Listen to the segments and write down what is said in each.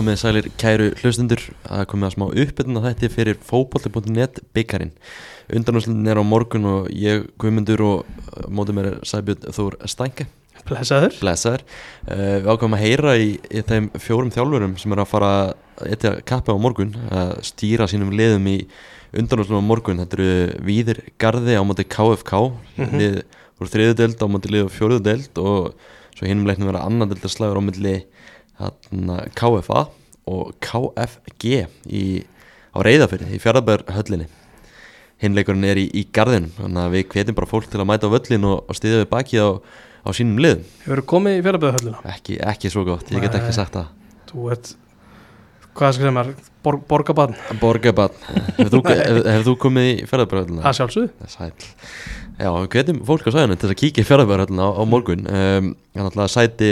komið sælir kæru hlustundur að komið að smá uppbytun að þetta fyrir fókbalti.net byggarinn undanúslunin er á morgun og ég Guðmundur og mótið mér er Sæbjörn Þór Stænke. Blessaður. Blessaður. Uh, Við ákvæmum að heyra í, í þeim fjórum þjálfurum sem er að fara eitthvað kappi á morgun að stýra sínum liðum í undanúslunum á morgun. Þetta eru Víðir Garði á móti KFK mm -hmm. lið úr þriðu deild á móti lið úr fjóruðu deild og svo hinnum leiknum vera annan deildaslagur á milli hérna, KFA og KFG í, á reyðafyrði í fjaraðbærhöllinni hinleikurinn er í, í gardinum þannig að við hvetjum bara fólk til að mæta á völlin og, og stiðja við baki á, á sínum lið Hefur þú komið í fjaraðbærhöllina? ekki, ekki svo gott, ég get ekki sagt það. Þú veit, hvað skal sem er Bor, Borgabann? Borgabann, hefur þú, hef, hef þú komið í fjaraðbærhöllina? Það sjálfsögðu Sæl Já, við hvetjum fólk á sæðinu til að kíkja í fjaraðbærhöllina á, á morgun. Um, Þannig að sæti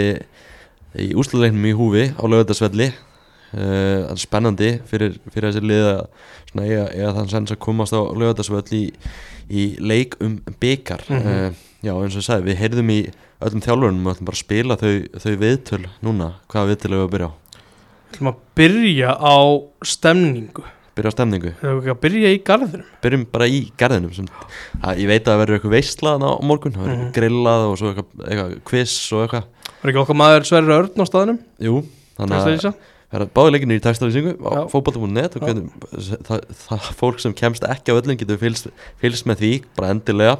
í úsluleiknum í húfi á lögöldarsvelli uh, spennandi fyrir, fyrir þessi lið eiga þann sens að komast á lögöldarsvelli í, í leik um byggar mm -hmm. uh, já eins og ég sagði við heyrðum í öllum þjálfurinn og ætlum bara að spila þau, þau viðtöl núna hvaða viðtöl hefur að byrja á? Við ætlum að byrja á stemningu byrja á stemningu byrja í garðinum byrjum bara í garðinum sem, að, ég veit að það verður eitthvað veistlaðan á morgun það verður Mhm. grillað og svo eitthvað, eitthvað quiz og eitthvað Var ekki okkar maður Sverri Örn á staðinum? jú, þannig að? Það er báði leikinni í textalýsingu á fókbaltum.net og hvernig, það, það fólk sem kemst ekki á öllum getur fylgst, með því bara endilega.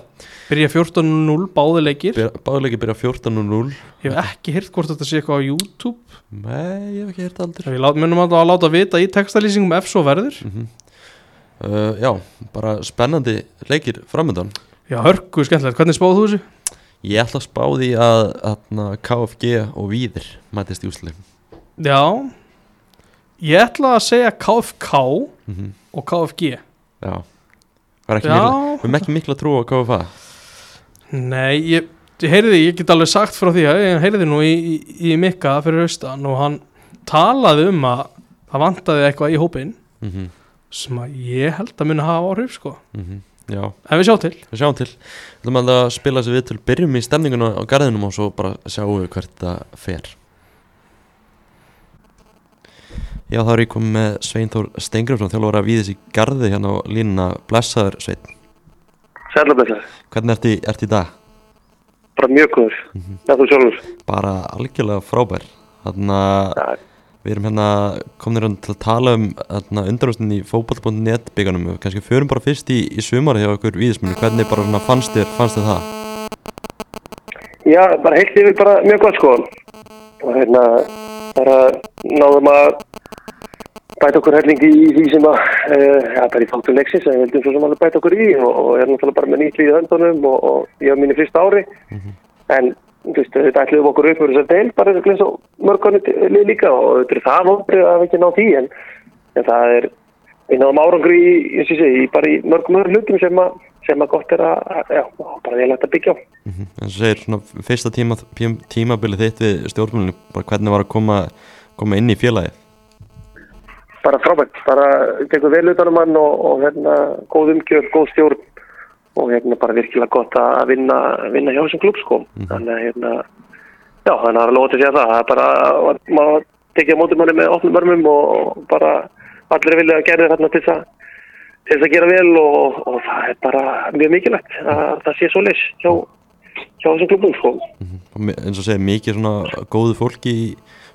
Byrja 14.0 báði leikir. Báði leikir byrja 14.0 Ég hef ekki hýrt hvort þetta sé eitthvað á YouTube. Nei, ég hef ekki hert aldrei Við munum alltaf að láta vita í textalýsingum ef svo verður. Mm uh, Já, bara spennandi leikir framöndan Já, hörku skemmtilegt, hvernig spáðu þú þessu? Ég ætla að spá því að, að KFG og Víðir mætist í úsleik Já Ég ætla að segja KFK mm -hmm. og KFG. Já. Við erum ekki, Já. mikla, við erum ekki mikla trú á KFA. Nei, ég, ég heyrði, ég get alveg sagt frá því að ég heyrði nú í, í, í Mikka fyrir austan og hann talaði um að það vantaði eitthvað í hópinn mm -hmm. sem að ég held að muni hafa áhrif sko. Já. En við sjá til. Við sjáum til. Við ætlum að spila þessi viðtöl Byrjum í stemninguna á garðinum og svo bara sjáum við hvert það fer Já þá er ég komið með Svein Þór Stengrimsson þjálfur að við þessi garði hérna á línuna Blessaður Svein Sælabæsar, Hvernig ertu ertu í dag? bara mjög góður. Mhm. Það þú sjálfur. Bara algjörlega frábær Þannig að Ja, við erum hérna kominir hérna til að tala um undanústin í fótball.net bygganum og kannski förum bara fyrst í, í sumari hjá okkur viðismunni Hvernig bara svona fannst þér, fannst það? já, bara heilt yfir bara mjög gott sko. Og hérna, bara náðum að bæta okkur helling í því sem að, uh, já, bara í þáttum leiksins, en við heldum svo sem alveg bæta okkur í og, og er náttúrulega bara með nýtt líð í höndunum og, og ég haf mínu fyrsta ári. En, þú veist, þetta ætluðum okkur upp fyrir þess að deil, bara eins og lið líka og þetta er það vonbrið að við ekki ná því, en, en það er, við náðum árangri í, eins og ég segi, bara í mörgum öðrum hlutum sem að, sem að gott er að, já, bara vel hægt að byggja á. Mm En svo segir svona fyrsta tíma, tím- tímabilið þitt við stjórnmjölinu bara hvernig var að koma, koma inn í félagið bara frábært, bara tekur vel utan um hann og, og hérna, góð umgjör, góð stjórn og hérna bara virkilega gott að vinna, vinna hjá þessum klub sko. Þannig að hérna, já, þannig að það er lótið að segja það. Það er bara, maður tekið á mótum manni með opnum örmum og bara allir er viljað að gera þarna til þess að til þess að gera vel og, og það er bara mjög mikilvægt að það sé svo leys hjá, hjá þessum klubum sko. og mi- eins og segir mikið svona góðu fólki í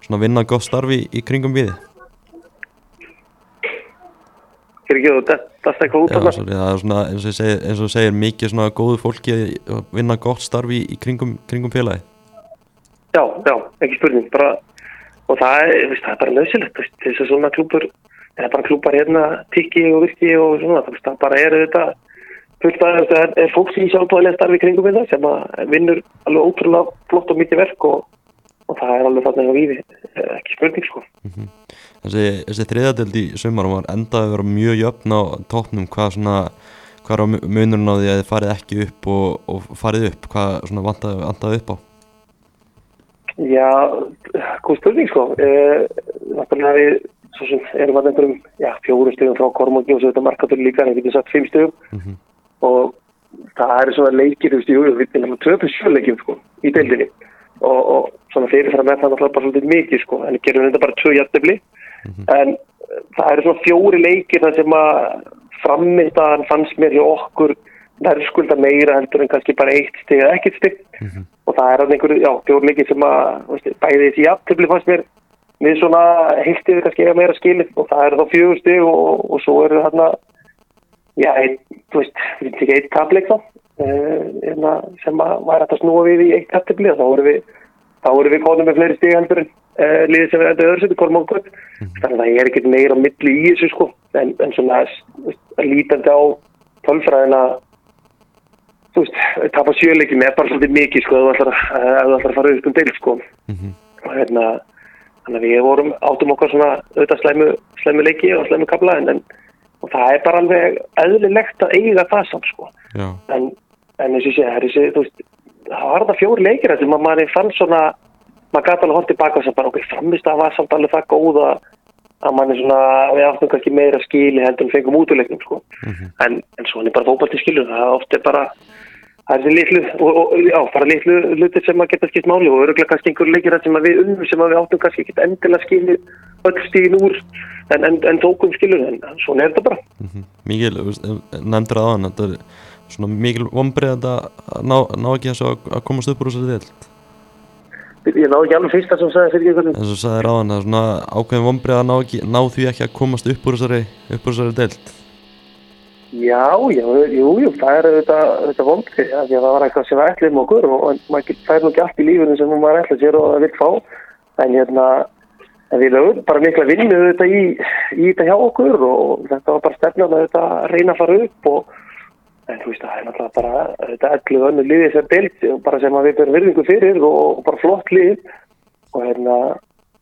svona vinna gott starfi í kringum við Fyrir ekki þú, þetta er eitthvað út af það. það er eins og, segir mikið svona góðu fólki að vinna gott starfi í kringum, kringum félagi Já, já, ekki spurning bara, og það er, veist, það er bara nöðsilegt til þess að svona klúpur eða bara klúpar hérna, tikki og virki og svona, það, það bara er þetta fullt að það er, er fólks í sjálfbáðilega starfi í kringum við það sem að vinnur alveg ótrúlega flott og mikið verk og, og það er alveg þarna hjá víði ekki spurning sko. Þessi, þessi þriðadeld í sumar var endaði að vera mjög jöfn á toppnum. Hvað svona hvað er á mu- munurinn á því að þið farið ekki upp og, og farið upp, hvað svona vantaði, vantaði upp á? Já, góð spurning sko. Eh, náttúrulega við svo sem erum að einhverjum já, fjórum stöðum frá Kormáki og svo þetta markatur líka en við getum sagt fimm stöðum Mhm. og það eru svona leikir þú veist, jú, við erum að töpu sjöleikjum sko í deildinni. Og, og svona fyrirfram er það náttúrulega bara svolítið mikið sko en við gerum þetta bara tvö jættefli en það eru svona fjóri leikir þar sem að frammistaðan fannst mér hjá okkur verðskulda meira heldur en kannski bara eitt stig eða ekkert stig. Og það er alveg einhverju, já, fjóri leikir sem að veist, bæði þessi jafntefli fannst mér við svona heilt yfir kannski eiga meira skilið og það eru þá fjögur stig og, og svo eru þarna já, ein, þú veist, við veitum ekki eitt tapleik þá uh, sem að var að snúa við í eitt og þá voru við við konum með fleiri stig heldur en uh, liðið sem við endur öðru seti, Kormák Kvöld þannig að það er ekkert meira á milli í þessu sko en, en svona lítandi á tölfræðina þú veist, tapa sjöleiki með bara svolítið mikið sko ef þú ætlar að, ef þú ætlar að fara upp um deil sko. Og hérna þannig að við vorum áttum okkar svona auðvitað slæmu, slæmu leiki og slæmu kabla en, en og það er bara alveg eðlilegt að eiga það samt sko. En, en eins og ég sé, það er þessi, þú veist, það var það fjóri leikir sem að manni fann svona, maður gæti alveg hótt tilbaka og sem bara okkur framist að var samt alveg það góð að, að manni svona, við áttum kannski meira skili heldur en fengum útuleiknum sko. en, en svo hann er bara fókbalti skilur, það oft er bara, það er þessi litlu, og, og, já, bara litlu hlutir sem að geta skipt máli og öruglega kannski einhver leikir sem að við unnum sem að við áttum kannski ekki endilega skili öll stíðin úr en, en, en tókum skilur, en svona er þetta bara. mikil, þú veist, nefndur að aðan þetta er svona mikil vombrið að ná, ná ekki þessu að, að komast upp úr þessari deild Ég náðu ekki alveg fyrsta sem sagði fyrir ekki hvernig. en svo sagði ráðan að svona ákveðin vombrið að ná, ekki, ná því ekki að komast upp úr þessari, þessari deild Já, já, jú, jú, það er auðvitað, auðvitað af því að það var eitthvað sem við ætlum okkur og, maður fær nú ekki allt í lífinu sem maður ætla sér og vil fá, en hérna, við lögum bara mikla vinnu auðvitað í, í þetta hjá okkur og þetta var bara stefnan að auðvitað að reyna að fara upp og, en þú veist, það er náttúrulega bara, þetta allir önnu liðið sem deilt, bara sem að við byrjum virðingu fyrir og, og bara flott lið. Og hérna,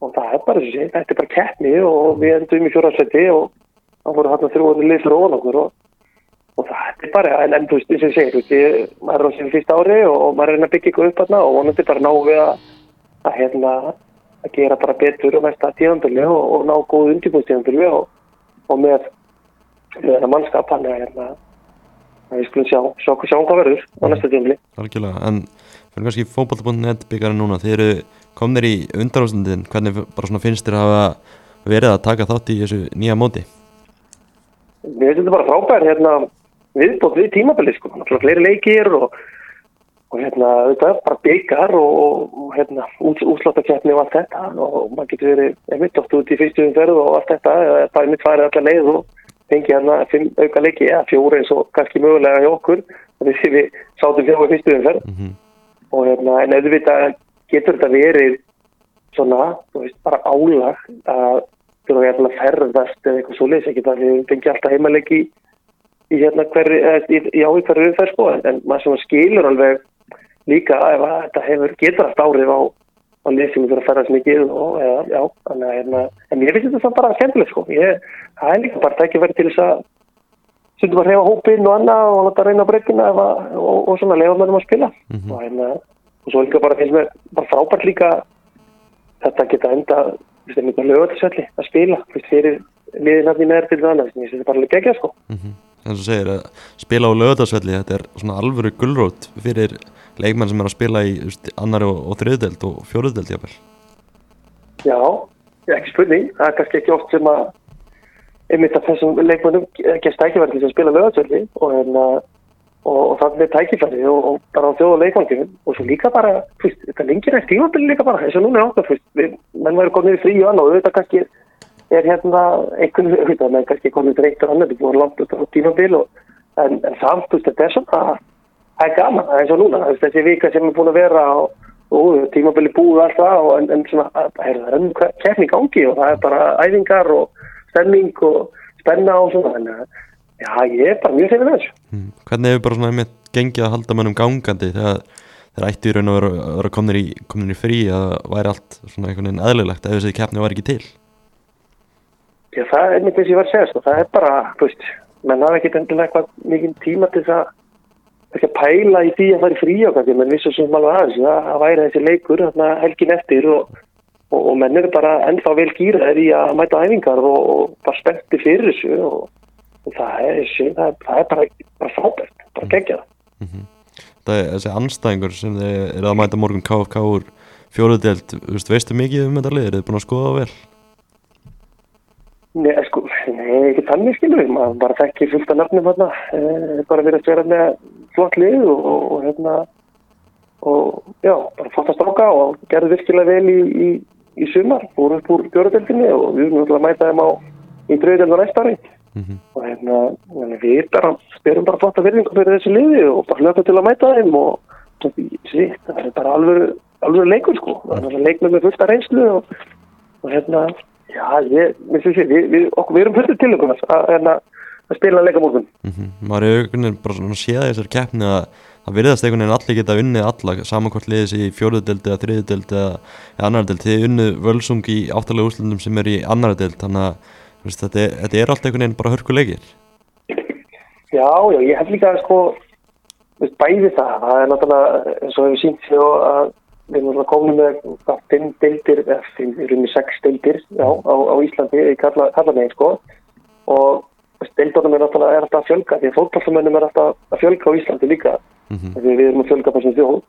og það er bara þessi, þetta er bara keppni og við endum í fjóraðsæti og það voru hérna þrjóðanir lið fyrir ofan okkur og og það er bara, en, en þú veist, eins og ég segir, þú veist, ég, maður er á síðan fyrsta ári og, og maður er að byggja ykkur upp þarna og vonandi bara ná við að, að hérna, að gera bara betur og mesta tíðanbili og, og ná góð undirbúðstíðanbili og, og með, með þennan mannskap hann að hérna, að við skulum sjá, sjá, sjá hvað verður á næsta tíðanbili. algjörlega, en fyrir kannski fótbolta.net byggari núna, þið eru komnir í undanátstundin, hvernig bara svona finnst þér að hafa verið að taka þátt í þessu nýja móti Mér finnst þetta bara frábær hérna, viðbótt við tímabili sko, náttúrulega fleiri leikir og, og hérna, þetta er bara byggar og, og hérna, út, útsláttakefni og allt þetta. Og maður getur verið einmitt oft út í fyrstu umferð og allt þetta, það er mitt farið allar leið og fengi hérna fimm auka leiki, eða fjóri eins og kannski mögulega hjá okkur, þannig að við sátum fjóri í fyrstu umferð. Mm -hmm. og hérna, en auðvitað getur þetta verið svona, þú veist, bara álag að þurfa hérna að ferðast eða eitthvað svo leys, ekki það við fengi alltaf heimaleiki í, hérna í, já, í hverju umferð sko, en, en maður sem skilur alveg líka ef að þetta hefur getur allt árið á, á lið sem þurfa að ferðast mikið og, eða, já, þannig að hérna, en ég finnst þetta samt bara skemmtilegt sko, ég, það er líka bara tækifæri til þess að stundum að reyfa hópinn og annað og láta reyna breykina og, og, og svona lefa með þeim að spila. Mhm. og hérna, og svo líka bara finnst mér bara frábært líka þetta geta enda þú veist, á lögöldsvelli að spila þú veist, fyrir liðin hann í neðar til það annað ég finnst þetta bara alveg gegja sko en svo segir að spila á lögadagsvelli þetta er svona alvöru gullrót fyrir leikmenn sem er að spila í veist, annari og, og þriðdelt og fjóruðdelt jáfnvel já, ekki spurning. Það er kannski ekki oft sem að einmitt að þessum leikmennum ekki stækifæri til að spila lögöldsvelli og hérna og, og þannig er tækifæri og, og bara á þjóða leikmanngjum og svo líka bara fyrst, þetta lengir eftir tímabili líka bara eins og núna er okkar fyrst, við, menn væri komið í frí og annað og þetta kannski er hérna einhvern veginn, menn kannski komið dreikt og annað, við vorum langt út á tímabil og, en, en samt, þú veist, þetta er svona það er gaman, það er eins og núna veist, þessi vika sem er búin að vera og, og tímabili búið allt það og, en, en svona, það er það enn kefni gangi og það er bara æfingar og stemning og spenna og svona þannig að Já, ég er bara mjög að þessu. mm. hvernig hefur bara svona einmitt gengið að halda mönnum gangandi þegar þeir ættu í raun að vera, komnir, í, í frí að væri allt svona einhvern veginn eðlilegt ef þessi keppni var ekki til Já, það er einmitt þess að ég var að segja, sko. það er bara, þú veist, menn hafa ekkert endilega eitthvað mikið tíma til þess að ekki að pæla í því að fara í frí og kannski, menn vissu sem alveg aðeins, það að væri þessi leikur helgin eftir og, og, og menn eru bara ennþá vel gýraðir í að mæta æfingar og, og bara spennti fyrir þessu og, og það er, það er, það er bara, bara frábært, bara geggjað. það er þessi anstæðingur sem þeir eru að mæta morgun KFK úr fjóruðdelt veistu mikið um þetta lið, er þið búin að skoða það vel? Nei, sko, nei, ekki þannig skilur maður bara þekkir fullt af nafnum hérna, e, bara verið að vera með flott lið og, og, og hérna, og já, bara flott að stráka og gerði virkilega vel í, í, í sumar, fór upp úr björðeldinni og við erum náttúrulega að mæta þeim á í drauðelda næsta ári. Mhm. og hérna, við bara spyrum bara flott að virðingu fyrir þessu liði og bara hlöpa til að mæta þeim og sí, það er bara alveg, alveg leikur sko, það er leiknum með fullt af reynslu og, og hérna, Já, ég, mér finnst ég, við, okkur, við erum fyrir til okkur að, hérna, að spila að leika morgun. Mm -hmm. Er einhvern veginn bara svona séð í þessar keppni að það virðast einhvern veginn allir geta unnið alla saman hvort liðis í fjóruðdelt eða þriðdelt eða, annardelt. Þið unnið völsung í áttalega úrslutum sem er í annardelt þannig að veist, þetta, er, þetta er allt einhvern veginn bara hörkuleikir. Já, já, ég hef líka sko veist, bæði það. Það er náttúrulega eins og hefur sínt sér að við erum komin með fimm deildir, eftir í rauninni sex deildir já, á, á Íslandi í kallamegin sko. Og deildunum er er alltaf að fjölga því að fólkvallumennum er alltaf að fjölga á Íslandi líka. Mm -hmm. því við erum að fjölga þessum þjóð.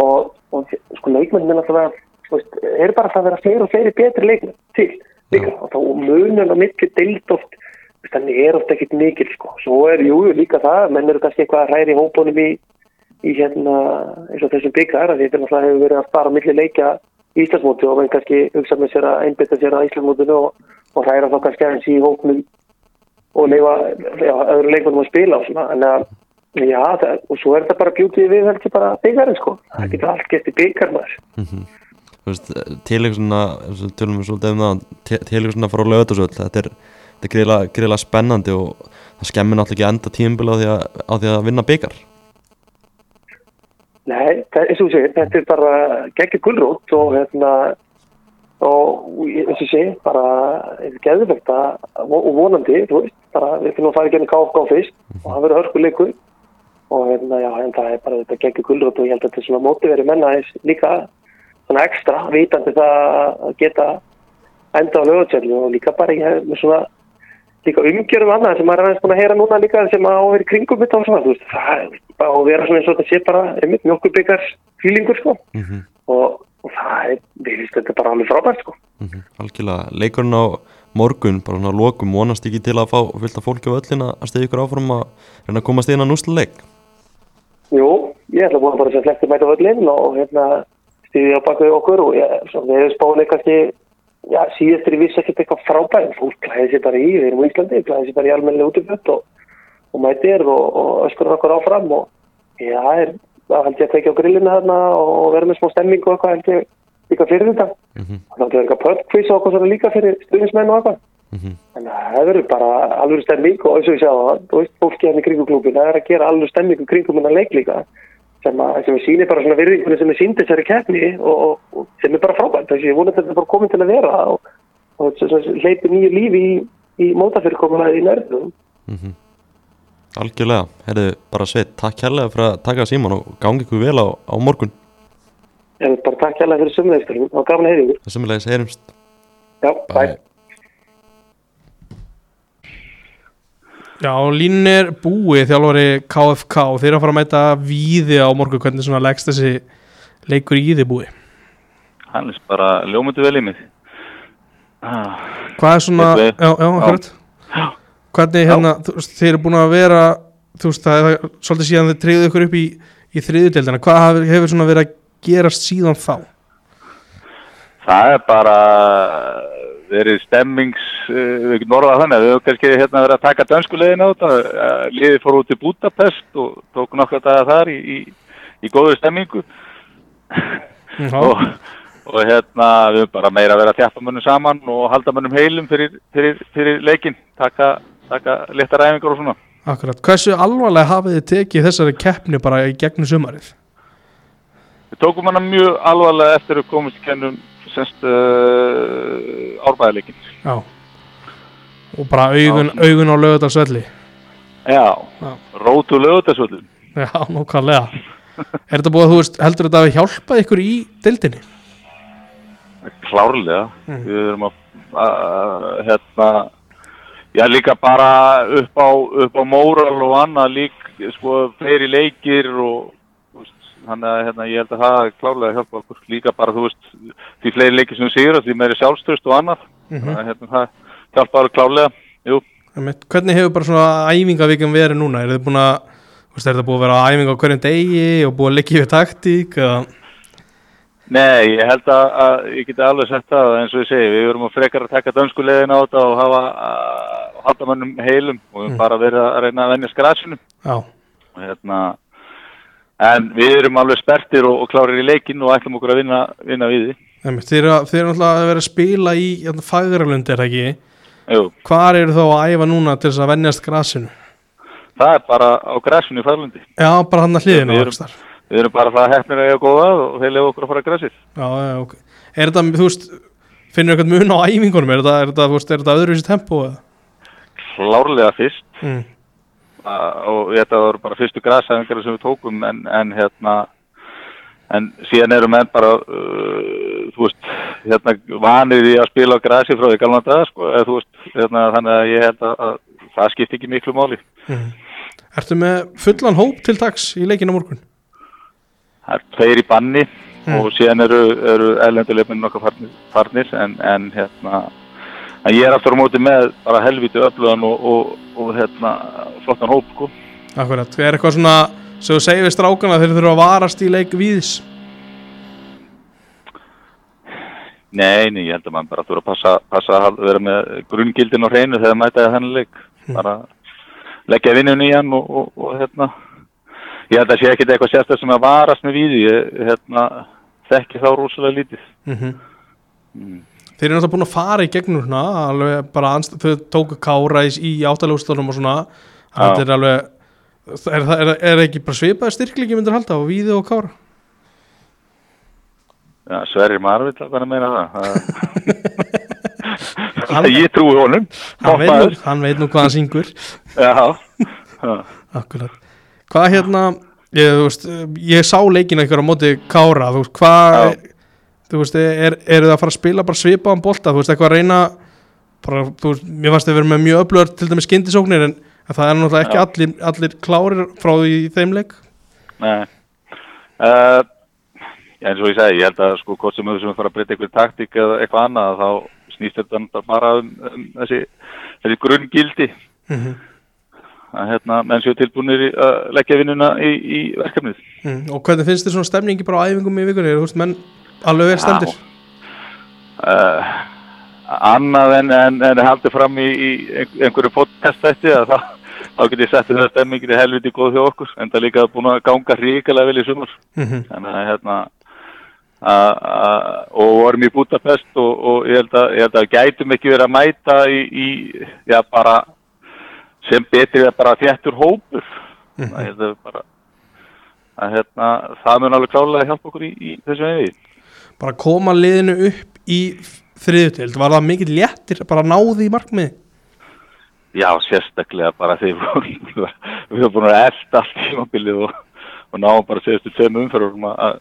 Og, og sko leikmennin er náttúrulega veist, er bara það að vera fleiri og fleiri betri leikmenn til líka. Og þá munum að miklu deild oft þannig er oft ekkit mikil sko. Svo er jú líka það, menn eru kannski eitthvað að hræri hópunum í í hérna eins og þessum byggar að þetta náttúrulega hefur verið að spara milli leikja í Íslandsmóti og menn kannski hugsa með sér að einbita sér að Íslandsmótinu og, og hræra þá kannski aðeins í hóknum og leifa já, öðru leikmannum að spila og svona. En að já, það, og svo er þetta bara bjútið við heldur bara byggarinn sko. Það getur allt gett í byggar maður. Mm -hmm. veist, til eitthvað svona eins og tölum við svolítið um það til til eitthvað svona frá lögatasöld þetta er, er greiðlega spennandi og það skemmir náttúrulega ekki enda tímbil á því að, á því að vinna byggar Nei, eins og þú segir, þetta er bara geggjur gullrótt og hérna og eins og segi, bara geðvegt og vonandi, þú veist, bara við finnum að fara í genið KFK fyrst og það verður hörkuleikur. Og hérna, já, en það er bara þetta geggjur gullrótt og ég held að þetta er svona mótiveri menna þess líka svona ekstra vitandi það að geta enda á lögatsjálfu og líka bara ég hef með svona líka umgjörðum annað sem maður er aðeins búin að heyra núna líka sem að áveri kringum þetta og svona, þú veist, það er að vera svona eins og þetta sé bara einmitt mjölkubikar fílingur sko mm -hmm. og, og það er, við finnst þetta bara alveg frábært sko. algjörlega, leikurinn á morgun bara svona lokum, vonast ekki til að fá fylgt að fólki á öllin að stiðja ykkur áfram að reyna að komast inn að núsla leik Jú, ég ætla að búin bara sem flesti mæta öllin og hérna stiðja á baku okkur og ég, svo, já, síðastur í viss ekkert eitthvað frábært fólk klæði sér bara í, við erum í Íslandi klæði sér bara í almennilega útifött og, og mætir og, og öskur okkur áfram og já, það er það held ég að tekja á grillinu þarna og vera með smá stemming og eitthvað held ég líka fyrir þetta mm -hmm. og það er eitthvað pöldkvís og okkur svona líka fyrir stuðnismenn og eitthvað Mm -hmm. Að það verður bara alveg stemming og eins og ég segja það, þú veist, fólki hann í kringum klúbin, það er að gera alveg stemming í sem að, sem síni bara svona virðingunni sem er sínd þessari keppni og, og, og sem er bara frábært, þess að ég vona að þetta er bara komin til að vera og, og hleypi nýju lífi í, í mótafyrirkomuna í nörðum. Mm -hmm. Algjörlega, herðu bara sveit, takk kærlega fyrir að taka síman og gangi ykkur vel á, á morgun En bara takk hérlega fyrir sömurlegisturinn og gafin að heyri ykkur. Það semulegis heyrumst Já, bæ. Já, lín er búið þjálfari KFK og þeir að fara að mæta víði á morgun. Hvernig svona leggst þessi leikur í því búið Hann er bara ljómundi vel í mig. Ah, Hvað er svona, Ég já, já, akkurat. Hvernig hérna, veist, þeir eru búin að vera þú veist, það er svolítið síðan þeir treyðu ykkur upp í, í þriðudeldina hvað hefur svona verið að gerast síðan þá? það er bara verið stemmings, uh, við getum orðað þannig, við höfum kannski hérna verið að taka dönsku leiðin á þetta. Uh, liðið fór út til Budapest og tók nokkra daga þar í, í, í góðu stemmingu og, og hérna við höfum bara meira verið að þjaffa mönnum saman og halda mönnum heilum fyrir, fyrir, fyrir leikin, taka, taka léttar æfingar og svona. akkurat Hversu alvarlega hafið þið tekið þessari keppni bara í gegnum sumarið? Við tókum hana mjög alvarlega eftir að komast í kennum semst uh, árbæðarleikin. Já Og bara augun, Já. augun á lögutarsvelli Já, Já. rótu lögutasvöldin. Já, nokkvæmlega Er þetta búið að þú veist, heldur þetta að hjálpa ykkur í deildinni? Klárlega. Mm. Við erum að, að, hérna, já líka bara upp á, á móral og annað lík, sko, fleiri leikir og, þannig að hérna, ég held að það klárlega að hjálpa okkur. Líka bara, þú veist, því fleiri leikir sem við sigur, því meiri sjálfstöðst og annað. Mm Þannig að hérna, það, hjálpa alveg klálega, jú. Hvernig hefur bara svona æfingavíkjum verið núna? Er þið búin að, þú er búið að vera æfinga á hverjum degi og búið að leggja yfir taktík? eða- Nei, ég held að, að ég geti alveg sett það eins og ég segi, við verum að frekar að taka dönsku leiðin á þetta og hafa að halda mönnum heilum og við Mm. bara verið að reyna að venja skrasinu. Já, Og hérna, en við erum alveg spertir og, og klárir í leikin og ætlum okkur að vinna, vinna við því. Þið eru, náttúrulega að vera að spila í hérna, fagralund, er það ekki? Jú, Hvar eru þá að æfa núna til þess að venjast grasinu? það er bara á græsinu í Færlundi. Já, bara hann að hliðina Við erum-. Við erum bara það hefnir að eiga góða og þeir lefa okkur að fara að græsið. Já, já, ok. Er þetta, þú veist, finnur eitthvað mun á æfingunum? Er þetta, er þetta, þú veist, er þetta öðruvísi tempó eða? Klárlega fyrst Mm. Og þetta voru bara fyrstu græsæðingar sem við tókum en, en hérna en síðan eru menn bara uh, þú veist, hérna vanir í að spila á græsi frá því galna dag sko, þú veist, hérna þannig að ég held að, að það skipti ekki miklu máli Mm. Ertu með fullan hóp til dags í leikinu morgun? það er tveir í banni Mm. og síðan eru, eru erlenduleifinu okkar farnir, farnir en, en hérna en ég er aftur á móti með bara helviti öflugan og, og, og hérna flottan hóp sko Akkurat, er eitthvað svona sem þú segir við strákana þeir þurfa að varast í leik víðis? Nei, nei, ég held að maður bara þurfa að passa, passa að vera með grunngildin og hreinu þegar mæta það þennan leik. Bara leggja vinnun í hann og, og, og hérna, ég held að sé ekkit eitthvað sérstaklega sem að varast með víði, ég hérna, þekki þá rosalega lítið. Mm Mm. Þeir eru náttúrulega búin að fara í gegnum svona, alveg bara anst, þau tóku kára í, átalagústunum og svona þetta er alveg er, það- er, er ekki bara svipaði styrklíki myndir halda á víði og kára? Já, Sverrir Marvill að bara meina það. Hann- ég trúi honum. Hann veit, nú, hann veit nú hvað hann syngur Já, já. Akkurat Hvað hérna, ég, veist, ég sá leikina ykkur á móti kára, þú veist, hvað. Þú veist, er, eru það að fara að spila bara svipaðan bolta, þú veist, eitthvað að reyna bara, þú veist, mér fannst þið verið með mjög öflugar til dæmis skyndisóknir en, en það er náttúrulega ekki allir, allir klárir frá því í þeim leik Nei. Uh, eins og ég segi, ég held að sko hvort sem við sem fara að breyta einhverju taktík eða eitthvað annað, þá snýst þetta bara um, um þessi, þessi grunngildi mm að hérna, menn séu tilbúinir að leggja vinnuna í, í verkefnið. mm. og hvernig finnst þið svona stemningi bara á æfingum í vikunni, þú veist, menn alveg verið stemdir Uh, annað en, en, en haldið fram í, í einhverju podcast þetta, að þá, þá get ég sett þetta stemmingin í helviti góð hjá okkur, en það líka búin að ganga ríkilega vel í sumar. mm þannig að hérna a- a- og vorum í Budapest og, og ég, held að, ég held að gætum ekki verið að mæta í, í já bara sem betri að bara þéttur hópur. Það held að bara að hérna það mun alveg klálega hjálpa okkur í, í þessu vegi bara koma liðinu upp í þriðutild, var það mikið léttir bara náði í markmið já sérstaklega bara þegar við erum búin að elda allt tímabilið og, og náum bara séðustu tveim umferðum að,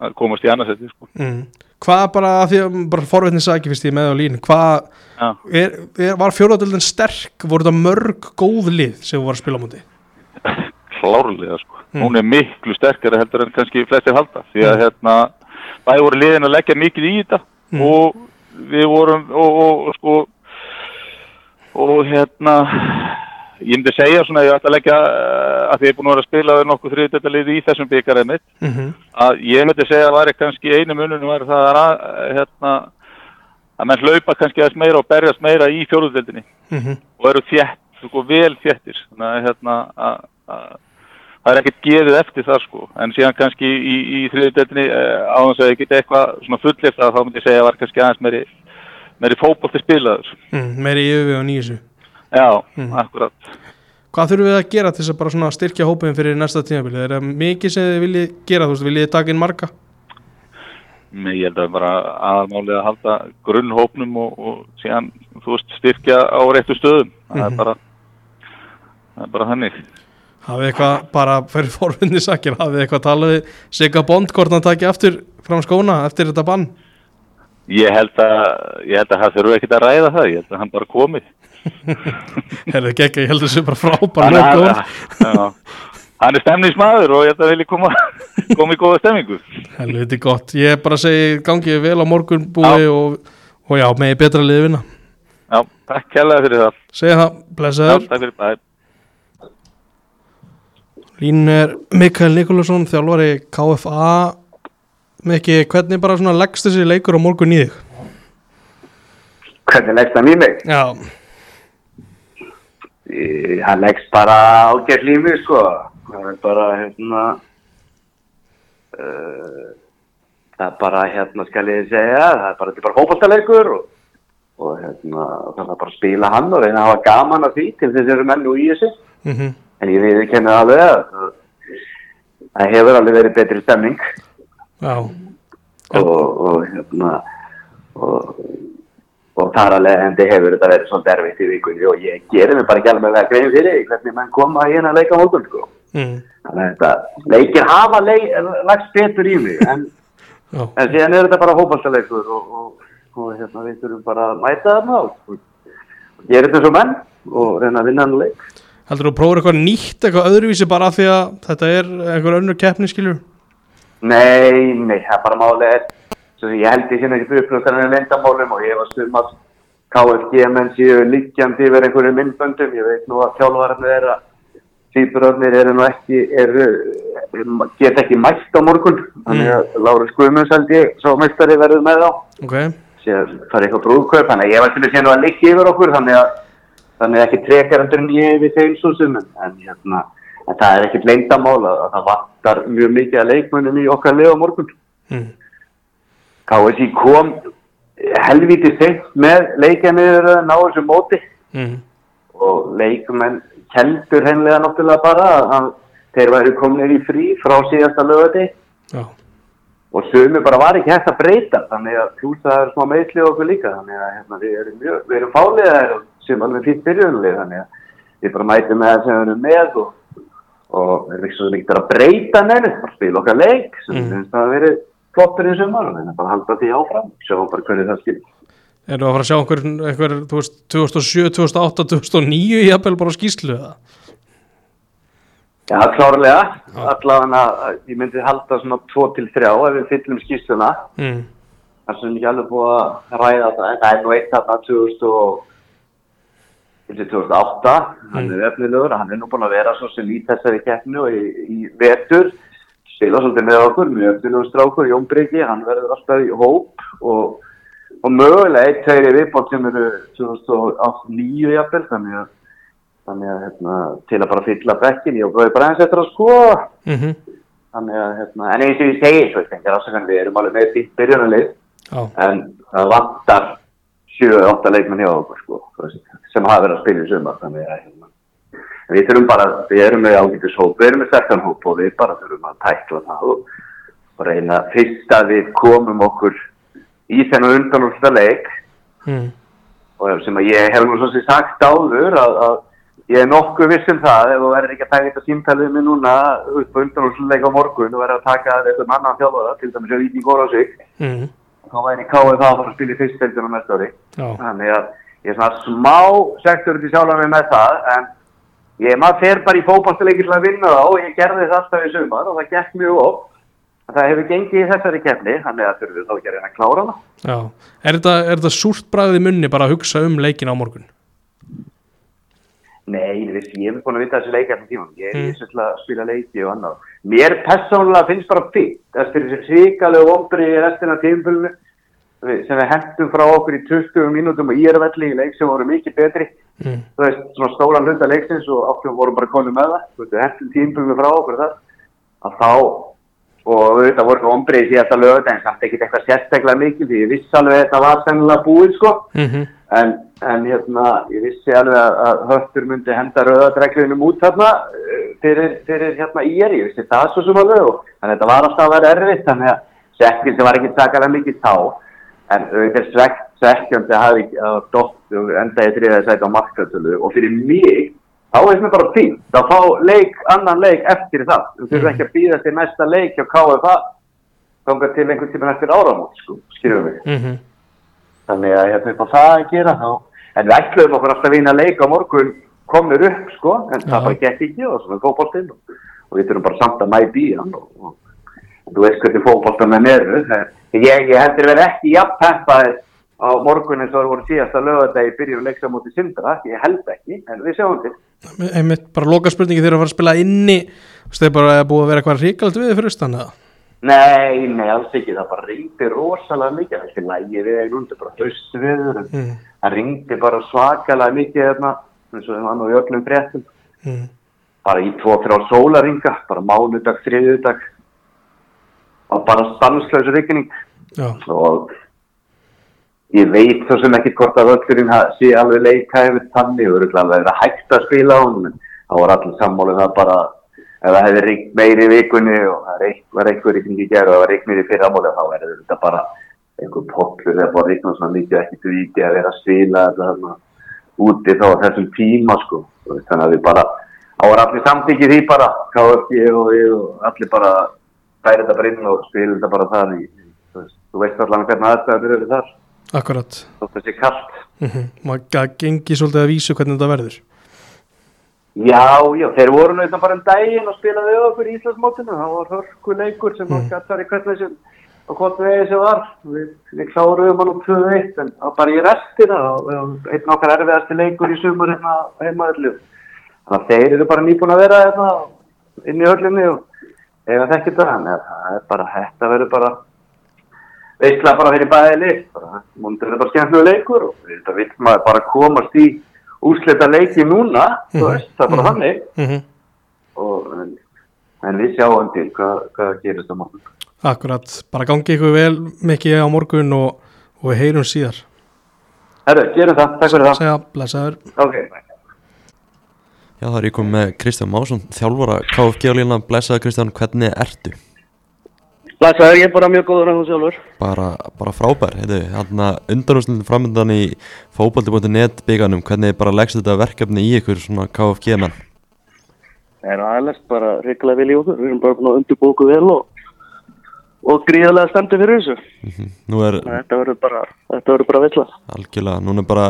að komast í annarsætti sko. mm. hvað bara, því að bara forveitni saki fyrst ég með á línu, hvað já er, er, var fjóraðöldin sterk voru þetta mörg góð lið sem þú var að spila á móti klárlega sko. Mm. hún er miklu sterkari heldur en kannski flestir halda því að hérna bæði voru liðin að leggja mikið í þetta Mm. og við vorum og, og, og sko og hérna ég myndi segja svona ég ætla að leggja uh, að því ég er búin að vera að spila við nokkuð þriðdættalið í þessum byggarið mitt mm -hmm. að ég myndi segja að væri kannski einu mununum væri það að hérna að menn hlaupa kannski aðeins meira og berjast meira í fjóruðdeldinni og eru þétt, sko, vel þéttir þannig að hérna að, það er ekkert gefið eftir það sko. En síðan kannski í, í þriðutöldinni uh, á þess að ég geti eitthvað svona fullist að þá myndi ég segja að var kannski aðeins meiri meiri fótbolti spilaður. Mm, meiri yfirvið og nýjusu já, Mm. akkurat. Hvað þurfum við að gera til þess að bara svona styrkja hópin fyrir næsta tímabili, er það mikið sem þið viljið gera, þú veist, viljið taka inn marga? Men ég held að bara aðalmálið að halda grunnhópnum og, og síðan þú veist styrkja á réttu stöðum. Það er Mhm. bara það er bara þannig hafið eitthvað, bara fyrir forveitni sakir hafið eitthvað talað við Sigga Bond hvort hann taki aftur fram skóna eftir þetta bann? Ég held að ég held að það þurfu ekkert að ræða það ég held að hann bara komi. Herðu gekk, ég held að það sé bara frábær hann, er stemningsmaður og ég held að vilja koma, koma í góða stemningu. Helviti gott, ég bara segi gangið vel á morgun búi og, og já, megi betra liði vinna. Já, takk kærlega fyrir það. segja það, blessaður takk fyrir það. Lín er Mikael Nikolásson, þjálfari KFA Mikki, hvernig bara svona leggst þessi leikur á morgun í þig? Hvernig leggst hann í mig? Já, Í- Hann leggst bara ágætt lífi, sko. Það er bara, hérna, uh, það er bara, hérna, skal ég segja, það er bara, þetta er bara fótballtaleikur og, og, hérna, það er bara að spila hann og reyna að hafa gaman af því til þess eru menn nú í þessu. mhm, En ég við kennu alveg að það- það hefur alveg verið betri stemning. Já, og, og, hérna, og, og þar alveg endi hefur þetta verið svona derfitt í vikunni. Og ég gerir mig bara ekki alveg með að greið fyrir hvernig menn koma hérna að leika morgun sko. mm, Þannig að leikir hafa leik, lagst betur í mig en, en síðan er þetta bara hópastaleikur og, hérna við þurfum bara að mæta og, og gera þetta svo menn og reyna að vinna hann leik. Heldur þú að prófa eitthvað nýtt, eitthvað öðruvísi bara því að þetta er einhver önnur keppni skilur? Nei, nei, það er bara málega er, svo ég held ég hérna ekki fyrir upplöðan en lendamálum og ég var stum að KFG menn séu liggjandi yfir einhverju myndböndum, ég veit nú að þjálfararnir er að týpurarnir eru nú ekki, eru, get ekki mætt á morgun, þannig að Lárus Guðmunds held ég, svo meistari verður með þá, Ok, sér það er eitthvað brúðkaup, þannig að ég var til að sé nú að liggja yfir okkur, þannig að, þannig ekki trekar endur en ég við þeim svo sumum, en hérna, en það er ekkert leyndamál að, að það vantar mjög mikið að leikmönnum í okkar lið á morgun. mm, KSI kom helviti seint með leikjarniður að ná þessu móti. Mm, og leikmenn keldur hennilega náttúrulega bara að þeir væri kominir í frí frá síðasta lögati já, og sumi bara var ekki hægt að breyta þannig að er smá meðslið okkur líka þannig að hérna, við erum, erum fáliðar sem alveg fýtt byrjunlið þannig að við bara mætum með það sem við erum með og, og erum ekki svo mikið að breyta neina, bara spila okkar leik sem Mm. finnst það að vera flottur í sumar og við erum bara að halda því áfram sjá bara hvernig það skil erum við að fara að sjá einhver, einhver þú veist, 2007, 2008, 2009 jafnvel bara á skýslu eða? Já, klárlega, allavega ég myndi halda svona 2 til 3 ef við fyllum skýrsluna. Mm, það er svona ekki alveg búið að ræða það en það er nú eitt þarna 2000 og til 2008 hann er efnilegur, hann er nú búin að vera svo sem í þessari keppnu og í, í vetur. Spila svolítið með okkur mjög efnilegur strákur, Jón Bryggi hann verður alltaf í hóp og, og mögulega eitt tveiri viðbót sem eru 2009 jafnvel þannig að, þannig að hérna, til að bara fylla bekkin ég og bróði bara eins eftir að sko mhm, þannig að hérna, en eins og ég segi svo, ég ásakandi, við erum alveg með því byrjunarlið. En það vantar 7-8 leikmenn hjá okkur sko, sem hafa verið að spila í sumar þannig að hérna, við þurfum bara við erum með ágætis hóp, við erum með sterkan hóp og við bara þurfum að tækla það og, og reyna fyrst að við komum okkur í þennan undanúrsta leik. Mm, og sem að ég hef nú svo sem sagt áður að, að ég er nokkuð viss um það ef þú verður ekki að taka þetta símtalið með núna upp á undanúrsta leik á morgun og verður að taka eitthvað annan þjálfara til dæmis að Víking góra sig mm, þá væri KF að fara að spila í fyrstdeildinu næsta ári. Þannig að ég er svona smá sektur til sjálf mig með það en ég maður fer bara í fótballtileiki til að vinna þá og ég gerði það alltaf í sumar og það gekk mjög oft. Það hefur gengið í þessari keppni þannig að þurfum við þá ekki að reyna að klára það. Já. Er þetta, þetta súrt bragðið munni bara að hugsa um leikin á morgun? Nei, veist, ég hef búin að vita þessi leiki eftir tíman ég er Mm. mm. svolítið að spila leiki og annað. Mér persónulega finnst bara fyrst eftir þessi svikalegu vombri í restina af tímfölinu sem við hendum frá okkur í 20 mínútum og ég er velli í leik sem voru mikið betri. Mm, þú veist, svona stóran hluta leiksins og áttum voru bara konum með það, við hentum tímpum frá okkur þar, að þá og auðvitað voru ekki ombrið síðasta lögut en samt ekkert eitthvað sérstaklega mikið því ég vissi alveg að þetta var sennilega búið sko. Mhm, en, en hérna, ég vissi alveg að, höftur myndi henda rauðadregluðinum út þarna eh, fyrir, fyrir hérna í er, ég vissi það svo sem alveg og þannig að þetta var alltaf að vera erfitt þannig að sekvildi var ekki sakalega mikið þá. En auðvitað svekk, svekkjöndi að hafi að dótt og endaði þriðað sæti á markatölu og fyrir mig þá er þetta bara fínt, þá fá leik, annan leik eftir það, þú þurfum ekki að býða til næsta leik hjá KFA þangað til einhvern tíma eftir áramót sko, við mhm, þannig að hérna upp á það að gera þá en við ætluðum okkur alltaf að vinna leik á morgun komnir upp sko en það bara gekk ekki og svona fótboltinn og, og við þurfum bara samt að mæta í hann og, þú veist hvernig fótboltamenn eru. Það- ég, ég heldur verið ekki jafn peppaðir á morgun eins og það voru síðasta lögadegi byrjum leiksa mútið sindra, ég held ekki, en við sjáum til. einmitt bara loka spurningi þegar að fara að spila inni. Þú veist, er bara búið að vera eitthvað ríkald við fyrir austan eða Nei, nei, alls ekki, það bara ringdi rosalega mikið, þessi lægi við einu undir, bara haustu viður, en mm. það ringdi bara svakalega mikið þarna, eins og það var í öllum fréttum, Mm. bara í tvo, þrjá sólaringa, bara mánudag, þriðudag, og bara stanslösa rigning. Já, og ég veit svo sem ekki hvort að völlurinn ha- sé alveg leika yfir þannig. Og örugglega alveg verið hægt að spila á hún en það var allir sammálið það bara ef það hefði ringt meiri í vikunni og það er var einhver ykkur í gerð og það var meiri í fyrramálið þá verður þetta bara einhver pollur eða bara ringt svona mikið ekki til viti að vera að þetta þarna úti þá þessum tíma sko. Þannig að við bara var allir samtíkið því bara KFG og við og allir bara færi þetta bara inn og spila þetta bara þar í, þú, veist, allan hvernig aðstæður eru þar. Akkurat. Þótt það sé kallt mm maður mm gengi svolítið að vísu hvernig þetta verður Já, já, þeir voru náttúrulega bara um daginn og spilaði okkur í Íslandsmótinu. Það var hörku leikur sem mm. gætt var í hvernig sem og hvort vegið sem var. Við, við kláruðum hann um 2-1 en var bara í restina. Og einn okkar erfiðasti leikur í sumur hérna heimaðurlu þannig að þeir eru bara nýbúin að vera hérna inn í höllinni og eiga þekkir það að það er bara, þetta verður bara veistlega bara fyrir bæði lið. Bara, múndur er bara skemmtilegu leikur og þetta vil maður bara komast í úrslita leiki núna þú veist, það er bara þannig. Mm og, en, en við sjáum til hvað, hvað gerist á morgun. Akkurat, bara gangi ykkur vel mikið á morgun og, og við heyrum síðar. Herru, gerum það, takk fyrir það. Segja, blessaður. Ok, Já, það er ég komið með Kristján Másson, þjálfara KFG á lína, blessaði Kristján, hvernig ertu? Læsaður, ég er bara mjög góður en hún sjálfur. Bara, bara frábær, heitu, hann að undanústin framöndan í fókbalti.net bygganum, hvernig bara leggst þetta verkefni í ykkur svona KFG menn? Það er aðeins bara reyngilega vel í okkur. Við erum bara búin að undirbóku vel og, og gríðarlega stemdi fyrir þessu. Mhm. Nú er Þetta verður bara, þetta verður bara villað. algjörlega, núna er bara,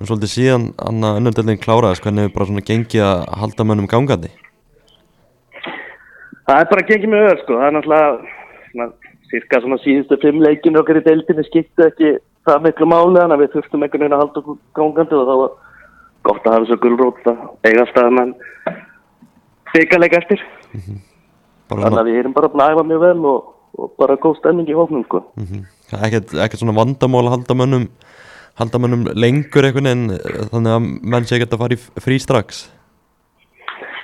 um svolítið síðan hann að unnumdeldin kláraðist, hvernig er bara svona gengið að halda mönnum gangandi? Það er bara gengið mjög öður sko. Það er náttúrulega svona, cirka svona síðustu fimm leikinu okkar í deildinni skipti ekki það miklu máli þannig að við þurftum einhvern veginn að halda okkur gangandi og þá var gott að hafa svo gulrót að eiga staðan en byggarleik eftir. Bara Þannig svona, að við erum bara að æfa mjög vel og, og bara góð stemning í hóknum sko. mm ekkert, ekkert svona vandamál að halda mönnum, halda mönnum lengur einhvern veginn, þannig að menn sé ekkert að fara í frí strax.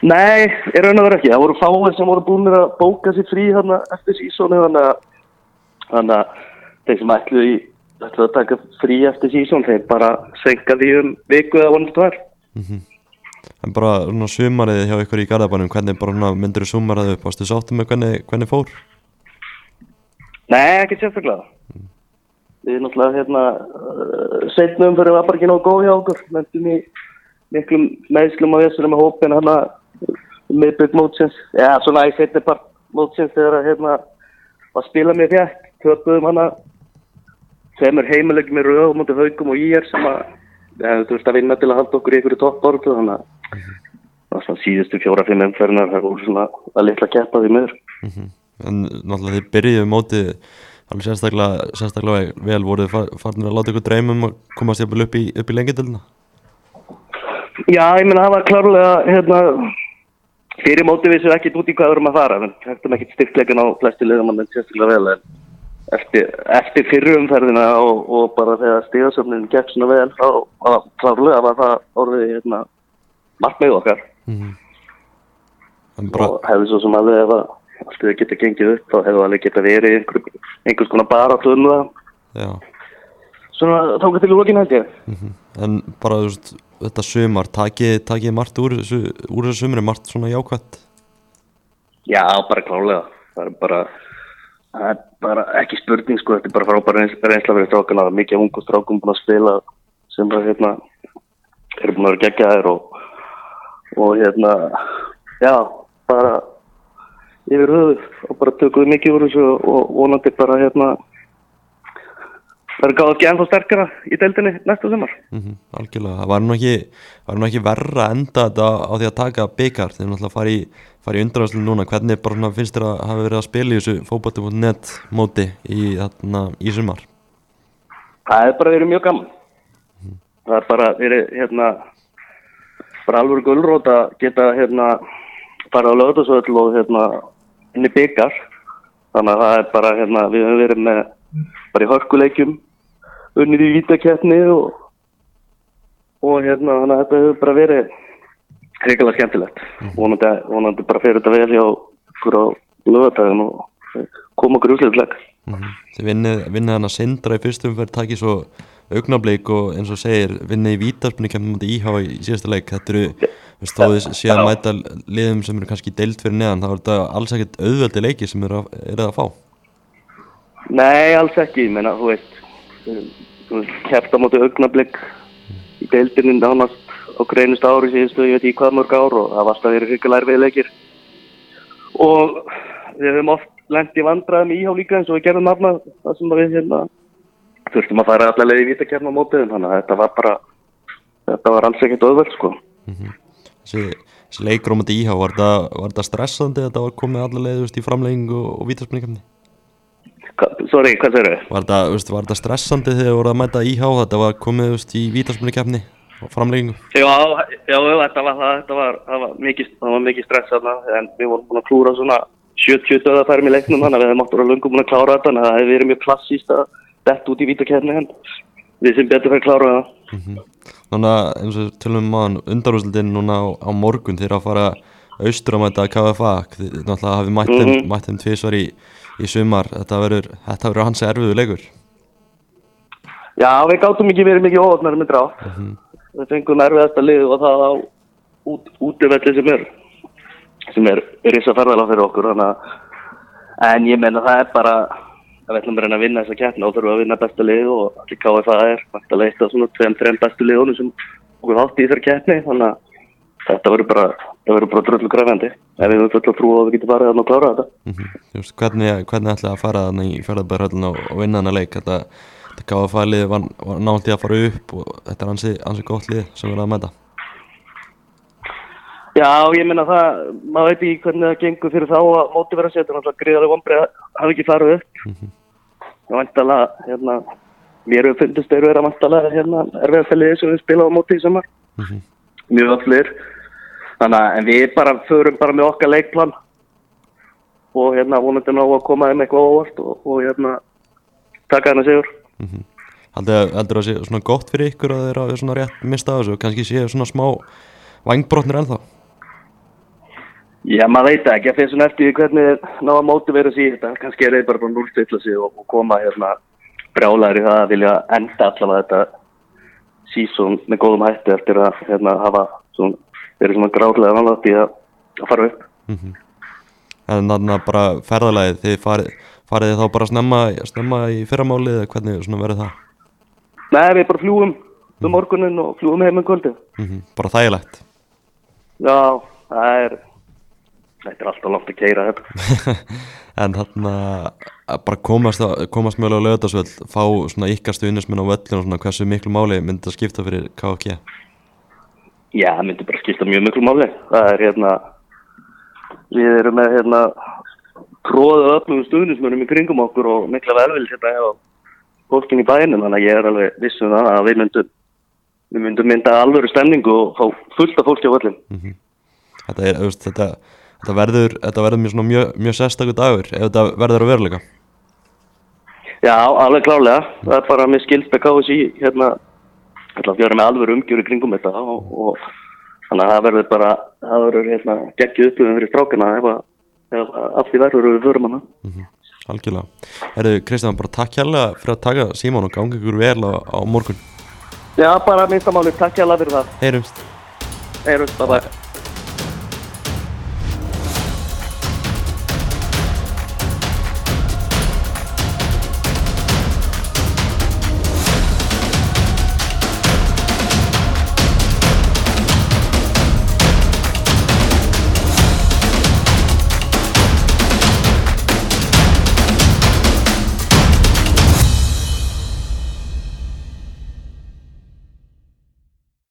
Nei, ég raun að vera ekki. Það voru fáið sem voru búin að bóka sér frí þarna eftir sísónu þannig að, að þeir sem ætluðu í ætluðu að taka frí eftir sísón þeir bara senka því um viku eða vonast var. En bara sumarið hjá ykkur í Garðabænum, hvernig bara myndir þú sumarið upp, varstu sáttum með hvernig, hvernig fór? Nei, ekki sérstaklega. Við erum náttúrulega hérna setnum fyrir að bara ekki nógu góð hjá okkur. Mentum í miklum meðslum og þessu með hópin hérna miðbygg mótsins. Já, svona í setni part mótsins þegar að hérna að spila mér fjætt. Töpuðum hana tveimur heimilegjum í röð mútið haugum og íjar sem að við hefum þurft að vinna til að halda okkur í ykkur í toppbortu þannig að það var svona síðustu fjóra-fimm umferðinar það voru svona að litla keppa því miður. En náttúrulega þið byrjuðu mótið alveg sérstaklega, sérstaklega vel, voruð þið farnir að láta ykkur dreymum að komast upp í, upp í lengjadöluna? Já, ég meina það var klárlega hérna, fyrir móti við sér ekkert út í hvað við erum að fara en hægtum ekkert styrkleikin á flesti liðamann en sérstaklega vel en eftir, eftir fyrir umferðina og, og bara þegar stíðasöfnin gekk svona vel þá klárlega var það orðið hérna, markmið okkar. En bara, og hefði svo sem að við geta gengið upp þá hefði alveg geta verið einhver, einhvers konar bara tunna já, svona tóka til lókin held ég en bara veist, þetta sumar, takið, takið margt úr úr þessu sumri, margt svona jákvætt? Já, bara klálega. Það er bara, það er bara ekki spurning sko, þetta er bara frábæra reyns- reynsla fyrir strákana. Mikið ungu strákum búin að spila sem bara hérna, eru búin að vera geggjaðir og, og hérna, já, bara yfir höfuð og bara tökum við mikið úr þessu og vonandi bara hérna, verður gáð ekki ennþá sterkara í deildinni næsta sumar. Mm algjörlega, það var nú ekki, ekki verra enda þetta á því að taka byggar þegar náttúrulega fara í, fara í undanvæslu núna. Hvernig bara finnst þér að hafa verið að spila í þessu fótbolti.net móti í, þarna, í sumar? það er bara verið mjög gaman. Það er bara verið hérna bara alveg gulrót að geta hérna fara á lögðarsvöld og hérna inn í byggar þannig að það er bara hérna við höfum verið með bara í hörkuleikjum unnið í vítakeppni og og hérna þannig að þetta hefur bara verið hrigalega skemmtilegt. Vonandi, vonandi bara fyrir þetta vel hjá okkur á lögadagin og koma okkur úsleitleg Þið vinnið, hann að sindra í fyrstum fyrir takið svo augnablik og eins og segir vinnið í vítaspunni kemur mútið íhá í síðasta leik. Þetta eru, þá þið séð að mæta liðum sem eru kannski deilt fyrir neðan þá er þetta alls ekkert auðveldi leiki sem eru að, eru að fá. Nei, alls ekki, ég meina, þú veist keppt á móti augnablik í deildinni nánast á greinust ári síðustu, ég veit ekki hvað mörg ár og það varst að vera hrigalega erfiðleikir og við höfum oft lent í vandræðum í íhá líka eins og við gerðum afna það sem við hérna þurftum að fara allar leið í vítakefna mótiðum þannig að þetta var bara þetta var alls ekkert auðvöld sko. Þessi, þessi leikur á mútið íhá var þetta, stressandi þetta var komið veist, í framlegging og, og vítaspunni Sorry, hvað segir þau? var þetta, þetta stressandi þegar þið voru að mæta íhá þetta var komið veist, í vítaspunni kemni og framleggingu Já, já, þetta var þetta var, það var mikið, það var mikið stress þarna en við vorum búin að klúra svona 70 döðafærum í leiknum þannig að við hefum átt að lungum búin að klára þetta en það hefði verið mjög klassíst að detta út í vítakefni en við sem betur fyrir að klára það. Þannig að eins og tölum maður undarúsildin núna á, á morgun þegar að fara austur að mæta KFA þið náttúrulega hafið mætt þeim, mætt þeim tvísvar í, í sumar. Þetta verður, þetta verður hans erfiðu leikur. Já, við gátum ekki verið mikið óvotnar með drátt við fengum erfiðasta lið og það á út, útivelli sem er sem er risa ferðala fyrir okkur að en ég menna það er bara að við ætlum að reyna að vinna þessa keppna og þurfum að vinna besta lið og allir KFA er vantilega eitt af svona tveim, þreim bestu liðunum sem okkur hátt í þessari keppni þannig að þetta verður bara það verður bara drullu græfandi ef við höfum full að trú að við getum farið að klára þetta. Mm Just, hvernig, hvernig ætlaði að fara þannig í fjörðabæðarhöllin og, og vinna hana leik? Þetta, þetta KFA lið var, var nátt í að fara upp og þetta er ansi, ansi gott lið sem verður að mæta. Já, ég meina það, maður veit ekki hvernig það gengur fyrir þá að móti vera að setja náttúrulega greiðarlega vombrið að hafa ekki farið upp. Það vantalega, hérna, mér hefur fundist þeir vera vantalega, hérna, erfiðarfæliði sem við spila á móti í samar. Mjög allir. Þannig að, en við bara förum bara með okkar leikplan. Og hérna vonandi ná að koma þeim eitthvað óvart og, og hérna taka hérna sigur. Haldur það sé svona gott fyrir ykkur að þeir hafi svona rétt mista þessu? Og kannski séu svona smá vangbrotnir ennþá? Já, maður veit ekki. Að fyrir svona eftir hvernig ná að mótivera sig í þetta. Kannski er þeir bara bara núlstilla sig og, og koma hérna brjálæri það að vilja enda allavega þetta sísón með góðum hætti eftir að hérna hafa svona, verið svona gráðlega vanlátt í að, að fara upp. en þannig að bara ferðalagið þið farið, farið þá bara snemma, snemma í fyrramálið eða hvernig verður það Nei, við bara fljúum um morgunin og fljúum heim um kvöldið. mm bara þægilegt Já, það er, þetta er alltaf langt að keira þetta. en þarna að bara komast, að- komast mjög á lögðarsvöld fá svona ykkar stuðnismenn á völlin og svona hversu miklu máli myndi það skipta fyrir KFG Já, það myndi bara skipta mjög miklu máli. Það er hérna, við erum með hérna tróðu öflugum stuðnismönnum í kringum okkur og mikla velvild hérna hjá fólkin í bænum, þannig að ég er alveg vissum það að við myndum, við myndum mynda alvöru stemningu og fá fullt af fólki á völlin. þetta, er, veist, þetta, þetta verður þetta verður mjög, mjög, mjög sérstakur dagur ef þetta verður að veruleika Já, alveg klálega. Það er bara með káða sér hérna, ætla að fjöra með alvöru umgjur í kringum þetta og, og þannig að það verður bara, það verður hérna geggið upplöfum fyrir strákana ef að, ef að af því verður við förum hana. algjörlega Herðu Kristján, bara takk hérlega fyrir að taka Símón og gangi ykkur vel á, á morgun Já, bara minnstamáli, takk hjá fyrir það. Heyrumst Heyrjumst, bye bye.